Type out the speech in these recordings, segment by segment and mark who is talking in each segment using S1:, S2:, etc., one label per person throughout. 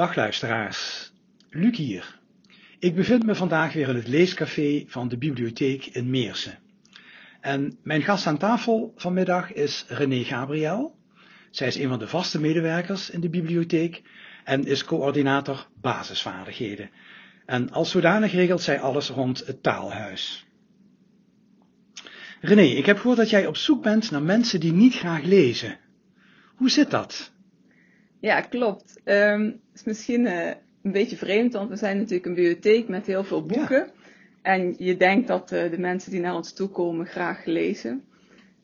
S1: Dag luisteraars, Luc hier. Ik bevind me vandaag weer in het leescafé van de bibliotheek in Meersen. En mijn gast aan tafel vanmiddag is René Gabriel. Zij is een van de vaste medewerkers in de bibliotheek en is coördinator basisvaardigheden. En als zodanig regelt zij alles rond het taalhuis. René, ik heb gehoord dat jij op zoek bent naar mensen die niet graag lezen. Hoe zit dat?
S2: Ja, klopt. Um, het is misschien uh, een beetje vreemd, want we zijn natuurlijk een bibliotheek met heel veel boeken. En je denkt dat uh, de mensen die naar ons toe komen graag lezen.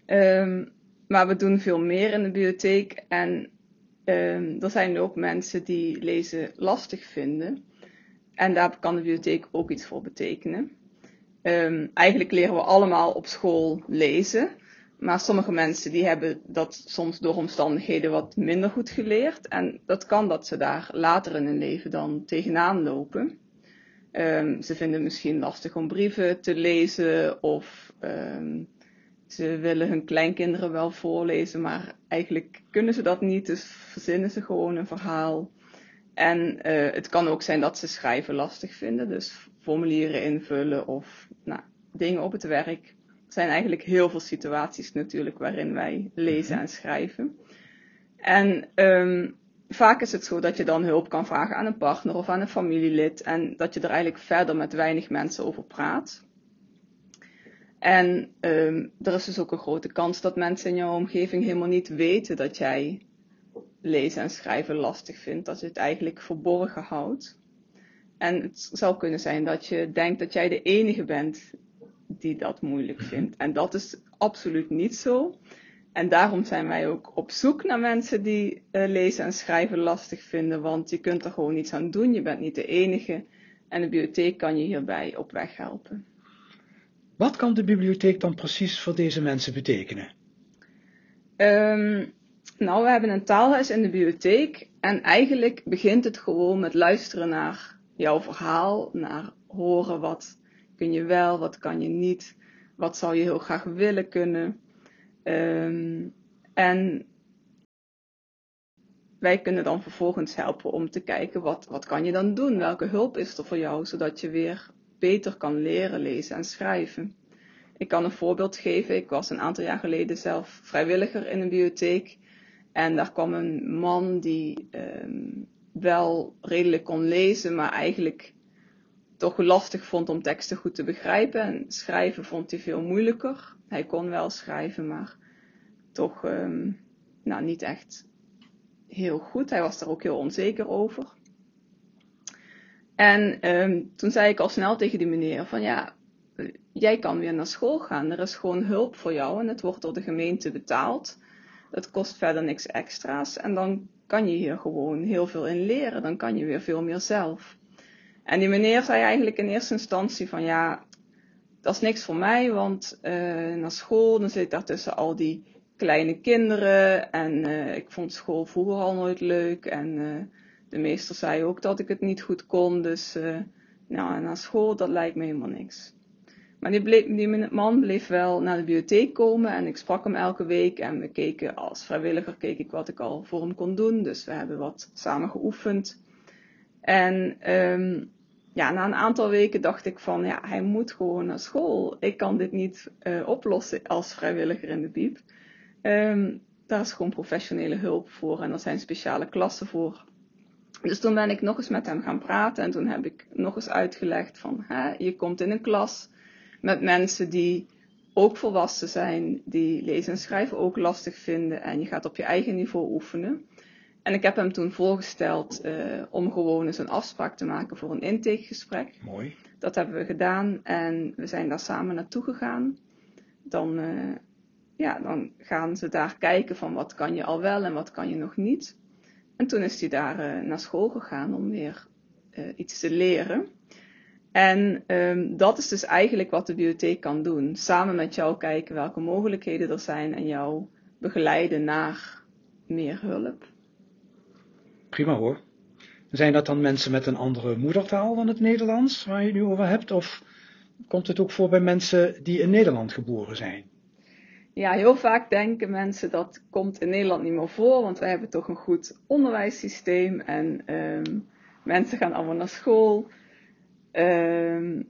S2: Um, maar we doen veel meer in de bibliotheek. En um, er zijn ook mensen die lezen lastig vinden. En daar kan de bibliotheek ook iets voor betekenen. eigenlijk leren we allemaal op school lezen. Maar sommige mensen die hebben dat soms door omstandigheden wat minder goed geleerd. En dat kan dat ze daar later in hun leven dan tegenaan lopen. Um, ze vinden het misschien lastig om brieven te lezen of um, ze willen hun kleinkinderen wel voorlezen, maar eigenlijk kunnen ze dat niet, dus verzinnen ze gewoon een verhaal. En uh, het kan ook zijn dat ze schrijven lastig vinden, dus formulieren invullen of nou, dingen op het werk zijn eigenlijk heel veel situaties natuurlijk waarin wij lezen mhm. en schrijven. En um, vaak is het zo dat je dan hulp kan vragen aan een partner of aan een familielid en dat je er eigenlijk verder met weinig mensen over praat. En um, er is dus ook een grote kans dat mensen in jouw omgeving helemaal niet weten dat jij lezen en schrijven lastig vindt, dat je het eigenlijk verborgen houdt. En het zou kunnen zijn dat je denkt dat jij de enige bent die dat moeilijk vindt. En dat is absoluut niet zo. En daarom zijn wij ook op zoek naar mensen die uh, lezen en schrijven lastig vinden, want je kunt er gewoon iets aan doen. Je bent niet de enige. En de bibliotheek kan je hierbij op weg helpen.
S1: Wat kan de bibliotheek dan precies voor deze mensen betekenen?
S2: Um, nou, we hebben een taalhuis in de bibliotheek. En eigenlijk begint het gewoon met luisteren naar jouw verhaal, naar horen wat kun je wel, wat kan je niet, wat zou je heel graag willen kunnen. Um, en wij kunnen dan vervolgens helpen om te kijken wat, wat kan je dan doen, welke hulp is er voor jou, zodat je weer beter kan leren lezen en schrijven. Ik kan een voorbeeld geven. Ik was een aantal jaar geleden zelf vrijwilliger in een bibliotheek. En daar kwam een man die um, wel redelijk kon lezen, maar eigenlijk toch lastig vond om teksten goed te begrijpen. En schrijven vond hij veel moeilijker. Hij kon wel schrijven, maar toch um, nou, niet echt heel goed. Hij was er ook heel onzeker over. En um, toen zei ik al snel tegen die meneer van ja, jij kan weer naar school gaan. Er is gewoon hulp voor jou en het wordt door de gemeente betaald. Het kost verder niks extra's en dan kan je hier gewoon heel veel in leren. Dan kan je weer veel meer zelf. En die meneer zei eigenlijk in eerste instantie van ja, dat is niks voor mij, want uh, naar school, dan zit daar tussen al die kleine kinderen en uh, ik vond school vroeger al nooit leuk en uh, de meester zei ook dat ik het niet goed kon, dus nou, naar school, dat lijkt me helemaal niks. Maar die, bleef, die man bleef wel naar de bibliotheek komen en ik sprak hem elke week en we keken als vrijwilliger keek ik wat ik al voor hem kon doen, dus we hebben wat samen geoefend. En um, ja, na een aantal weken dacht ik van, ja, hij moet gewoon naar school. Ik kan dit niet uh, oplossen als vrijwilliger in de bieb. Um, daar is gewoon professionele hulp voor en er zijn speciale klassen voor. Dus toen ben ik nog eens met hem gaan praten en toen heb ik nog eens uitgelegd van, hè, je komt in een klas met mensen die ook volwassen zijn, die lezen en schrijven ook lastig vinden en je gaat op je eigen niveau oefenen. En ik heb hem toen voorgesteld uh, om gewoon eens een afspraak te maken voor een intakegesprek.
S1: Mooi.
S2: Dat hebben we gedaan en we zijn daar samen naartoe gegaan. Dan, uh, ja, dan gaan ze daar kijken van wat kan je al wel en wat kan je nog niet. En toen is hij daar uh, naar school gegaan om weer iets te leren. En um, dat is dus eigenlijk wat de bibliotheek kan doen. Samen met jou kijken welke mogelijkheden er zijn en jou begeleiden naar meer hulp.
S1: Prima hoor. Zijn dat dan mensen met een andere moedertaal dan het Nederlands, waar je het nu over hebt? Of komt het ook voor bij mensen die in Nederland geboren zijn?
S2: Ja, heel vaak denken mensen dat komt in Nederland niet meer voor, want wij hebben toch een goed onderwijssysteem en ehm, mensen gaan allemaal naar school. Ehm,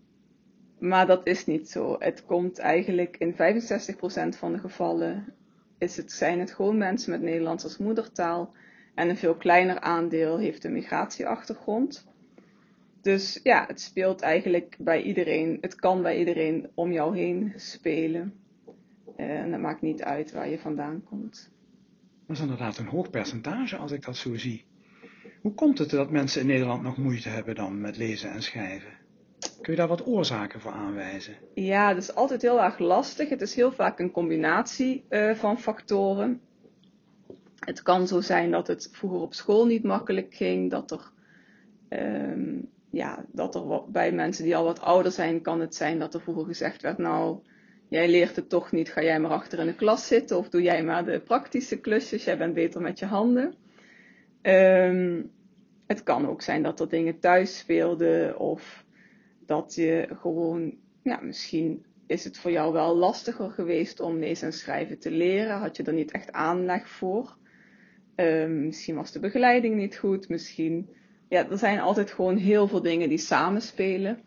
S2: maar dat is niet zo. Het komt eigenlijk in 65% van de gevallen is het, zijn het gewoon mensen met Nederlands als moedertaal. En een veel kleiner aandeel heeft een migratieachtergrond. Dus ja, het speelt eigenlijk bij iedereen. Het kan bij iedereen om jou heen spelen. Eh, en het maakt niet uit waar je vandaan komt.
S1: Dat is inderdaad een hoog percentage als ik dat zo zie. Hoe komt het dat mensen in Nederland nog moeite hebben dan met lezen en schrijven? Kun je daar wat oorzaken voor aanwijzen?
S2: Ja, dat is altijd heel erg lastig. Het is heel vaak een combinatie uh, van factoren. Het kan zo zijn dat het vroeger op school niet makkelijk ging, dat er, um, ja, dat er bij mensen die al wat ouder zijn, kan het zijn dat er vroeger gezegd werd, nou, jij leert het toch niet, ga jij maar achter in de klas zitten of doe jij maar de praktische klusjes, jij bent beter met je handen. Um, het kan ook zijn dat er dingen thuis speelden of dat je gewoon, ja, misschien is het voor jou wel lastiger geweest om lezen en schrijven te leren. Had je er niet echt aanleg voor. Um, misschien was de begeleiding niet goed. Misschien, ja, er zijn altijd gewoon heel veel dingen die samenspelen.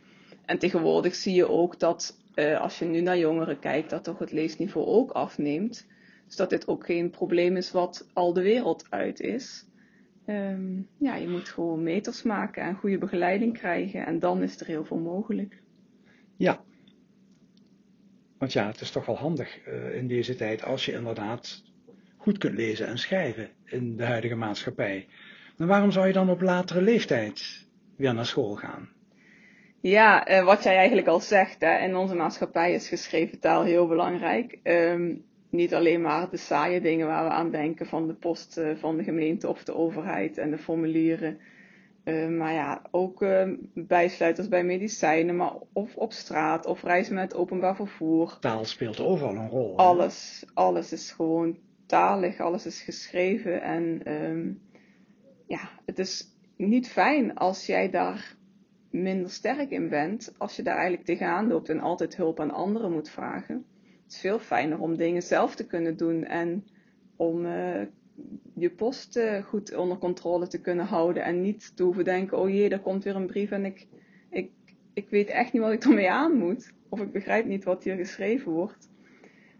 S2: En tegenwoordig zie je ook dat uh, als je nu naar jongeren kijkt, dat toch het leesniveau ook afneemt. Dus dat dit ook geen probleem is wat al de wereld uit is. Um, ja, je moet gewoon meters maken en goede begeleiding krijgen en dan is er heel veel mogelijk.
S1: Ja. Want ja, het is toch wel handig uh, in deze tijd als je inderdaad goed kunt lezen en schrijven in de huidige maatschappij. Maar waarom zou je dan op latere leeftijd weer naar school gaan?
S2: Ja, uh, wat jij eigenlijk al zegt, hè, in onze maatschappij is geschreven taal heel belangrijk. Um, niet alleen maar de saaie dingen waar we aan denken van de post uh, van de gemeente of de overheid en de formulieren. Uh, maar ja, ook uh, bijsluiters bij medicijnen, maar of op straat of reizen met openbaar vervoer.
S1: Taal speelt overal een rol.
S2: Alles, alles is gewoon talig, alles is geschreven. En um, ja, het is niet fijn als jij daar minder sterk in bent, als je daar eigenlijk tegenaan loopt en altijd hulp aan anderen moet vragen. Het is veel fijner om dingen zelf te kunnen doen en om uh, je post uh, goed onder controle te kunnen houden en niet te hoeven denken, oh jee, er komt weer een brief en ik, ik, ik weet echt niet wat ik ermee aan moet. Of ik begrijp niet wat hier geschreven wordt.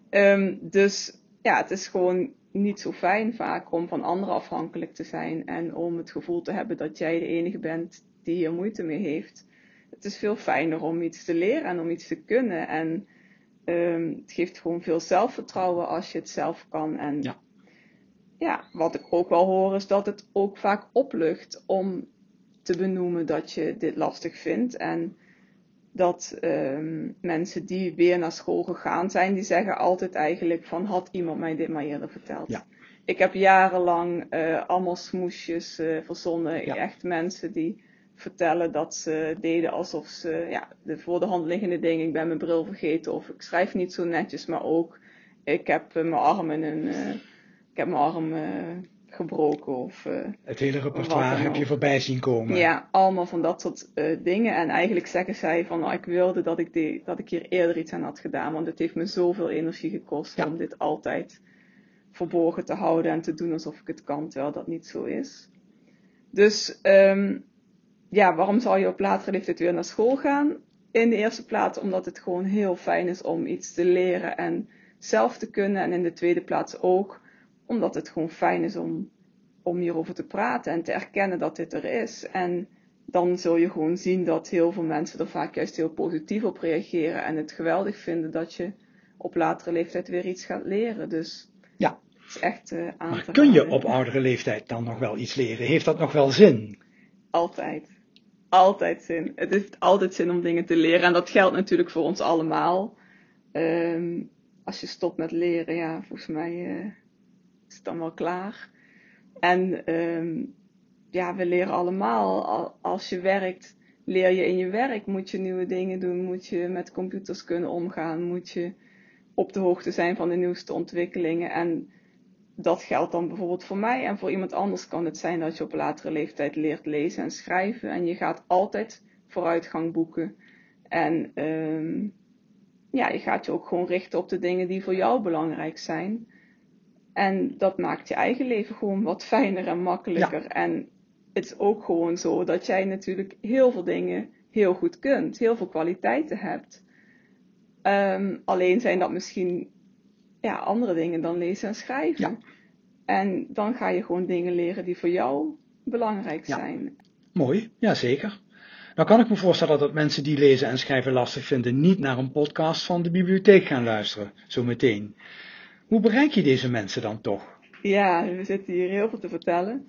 S2: Um, dus ja, het is gewoon niet zo fijn vaak om van anderen afhankelijk te zijn en om het gevoel te hebben dat jij de enige bent die hier moeite mee heeft. Het is veel fijner om iets te leren en om iets te kunnen. En um, het geeft gewoon veel zelfvertrouwen als je het zelf kan. En ja. ja, wat ik ook wel hoor is dat het ook vaak oplucht om te benoemen dat je dit lastig vindt. En dat um, mensen die weer naar school gegaan zijn, die zeggen altijd eigenlijk van had iemand mij dit maar eerder verteld. Ja. Ik heb jarenlang uh, allemaal smoesjes uh, verzonnen. Ja. Echt mensen die vertellen dat ze deden alsof ze ja, de voor de hand liggende dingen, ik ben mijn bril vergeten of ik schrijf niet zo netjes, maar ook ik heb uh, mijn arm in een, ik heb mijn arm gebroken of.
S1: Het hele repertoire heb je voorbij zien komen.
S2: Ja, allemaal van dat soort dingen. En eigenlijk zeggen zij van, nou, ik wilde dat ik, de, dat ik hier eerder iets aan had gedaan, want het heeft me zoveel energie gekost ja. om dit altijd verborgen te houden en te doen alsof ik het kan, terwijl dat niet zo is. Dus um, ja, waarom zou je op latere leeftijd weer naar school gaan? In de eerste plaats omdat het gewoon heel fijn is om iets te leren en zelf te kunnen. En in de tweede plaats ook omdat het gewoon fijn is om, om hierover te praten en te erkennen dat dit er is. En dan zul je gewoon zien dat heel veel mensen er vaak juist heel positief op reageren en het geweldig vinden dat je op latere leeftijd weer iets gaat leren. Dus
S1: ja.
S2: het is echt uh, aan
S1: Maar kun je op oudere leeftijd dan nog wel iets leren? Heeft dat nog wel zin?
S2: Altijd altijd zin. Het heeft altijd zin om dingen te leren. En dat geldt natuurlijk voor ons allemaal. Um, als je stopt met leren, ja, volgens mij uh, is het dan wel klaar. En um, ja, we leren allemaal. Als je werkt, leer je in je werk. Moet je nieuwe dingen doen. Moet je met computers kunnen omgaan. Moet je op de hoogte zijn van de nieuwste ontwikkelingen. En dat geldt dan bijvoorbeeld voor mij en voor iemand anders kan het zijn dat je op latere leeftijd leert lezen en schrijven en je gaat altijd vooruitgang boeken. En um, ja, je gaat je ook gewoon richten op de dingen die voor jou belangrijk zijn. En dat maakt je eigen leven gewoon wat fijner en makkelijker. En het is ook gewoon zo dat jij natuurlijk heel veel dingen heel goed kunt, heel veel kwaliteiten hebt. Ehm, alleen zijn dat misschien ja, andere dingen dan lezen en schrijven.
S1: Ja.
S2: En dan ga je gewoon dingen leren die voor jou belangrijk
S1: Ja.
S2: zijn.
S1: Mooi, ja zeker. Nou kan ik me voorstellen dat mensen die lezen en schrijven lastig vinden niet naar een podcast van de bibliotheek gaan luisteren, zo meteen. Hoe bereik je deze mensen dan toch?
S2: Ja, we zitten hier heel veel te vertellen.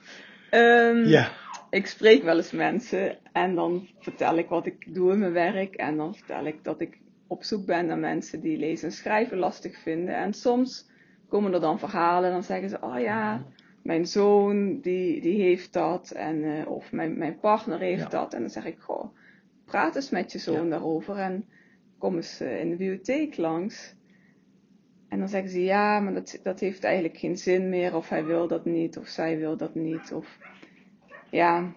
S2: Ehm,
S1: Ja,
S2: Ik spreek wel eens mensen en dan vertel ik wat ik doe in mijn werk. En dan vertel ik dat ik op zoek ben naar mensen die lezen en schrijven lastig vinden. En soms komen er dan verhalen en dan zeggen ze, oh ja, mijn zoon die, die heeft dat. En, eh, of mijn, mijn partner heeft
S1: Ja.
S2: dat. En dan zeg ik, goh, praat eens met je zoon
S1: Ja.
S2: daarover en kom eens eh, in de bibliotheek langs. En dan zeggen ze, ja, maar dat, dat heeft eigenlijk geen zin meer. Of hij wil dat niet, of zij wil dat niet. Of ja,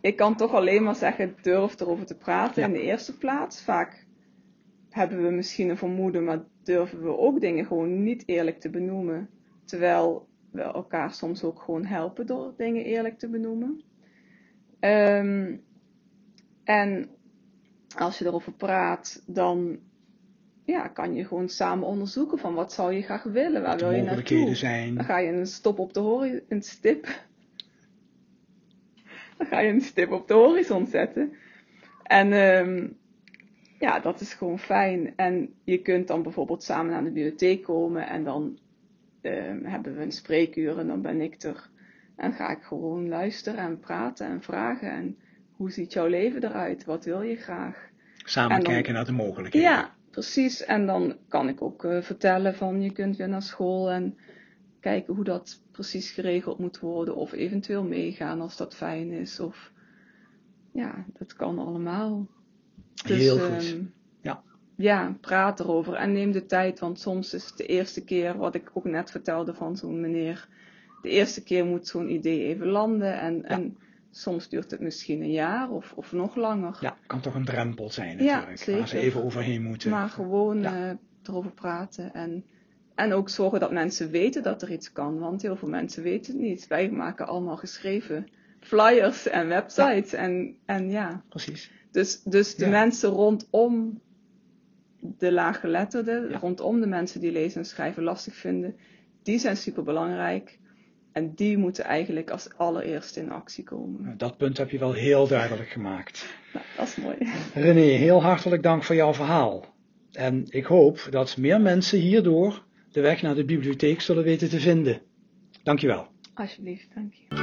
S2: ik kan toch alleen maar zeggen, durf erover te praten
S1: Ja.
S2: in de eerste plaats. Vaak hebben we misschien een vermoeden, maar durven we ook dingen gewoon niet eerlijk te benoemen. Terwijl we elkaar soms ook gewoon helpen door dingen eerlijk te benoemen. Ehm, en als je erover praat, dan ja, kan je gewoon samen onderzoeken van wat zou je graag willen, waar wil je naartoe.
S1: zijn.
S2: Dan ga je een stop op de horizon, een stip. Dan ga je een stip op de horizon zetten. En ehm, ja, dat is gewoon fijn. En je kunt dan bijvoorbeeld samen naar de bibliotheek komen en dan ehm, hebben we een spreekuur en dan ben ik er. En ga ik gewoon luisteren en praten en vragen. En hoe ziet jouw leven eruit? Wat wil je graag?
S1: Samen
S2: dan-
S1: kijken naar de mogelijkheden.
S2: Ja, precies. En dan kan ik ook eh, vertellen van je kunt weer naar school en kijken hoe dat precies geregeld moet worden. Of eventueel meegaan als dat fijn is. Of ja, dat kan allemaal.
S1: Heel goed.
S2: ehm,
S1: Ja.
S2: Ja, praat erover en neem de tijd, want soms is het de eerste keer, wat ik ook net vertelde van zo'n meneer, de eerste keer moet zo'n idee even landen en, en soms duurt het misschien een jaar of, of nog langer.
S1: Ja, kan toch een drempel zijn
S2: Ja,
S1: natuurlijk, waar ze even overheen moeten.
S2: Maar gewoon
S1: Ja.
S2: eh, erover praten en, en ook zorgen dat mensen weten dat er iets kan, want heel veel mensen weten het niet. Wij maken allemaal geschreven flyers en websites en, en ja.
S1: Precies.
S2: Dus, dus de
S1: Ja.
S2: mensen rondom de laaggeletterden,
S1: Ja.
S2: rondom de mensen die lezen en schrijven lastig vinden, die zijn super belangrijk. En die moeten eigenlijk als allereerste in actie komen.
S1: Nou, Dat punt heb je wel heel duidelijk gemaakt.
S2: Nou, dat is mooi.
S1: René, heel hartelijk dank voor jouw verhaal. En ik hoop dat meer mensen hierdoor de weg naar de bibliotheek zullen weten te vinden. Dankjewel.
S2: Alsjeblieft, dank je.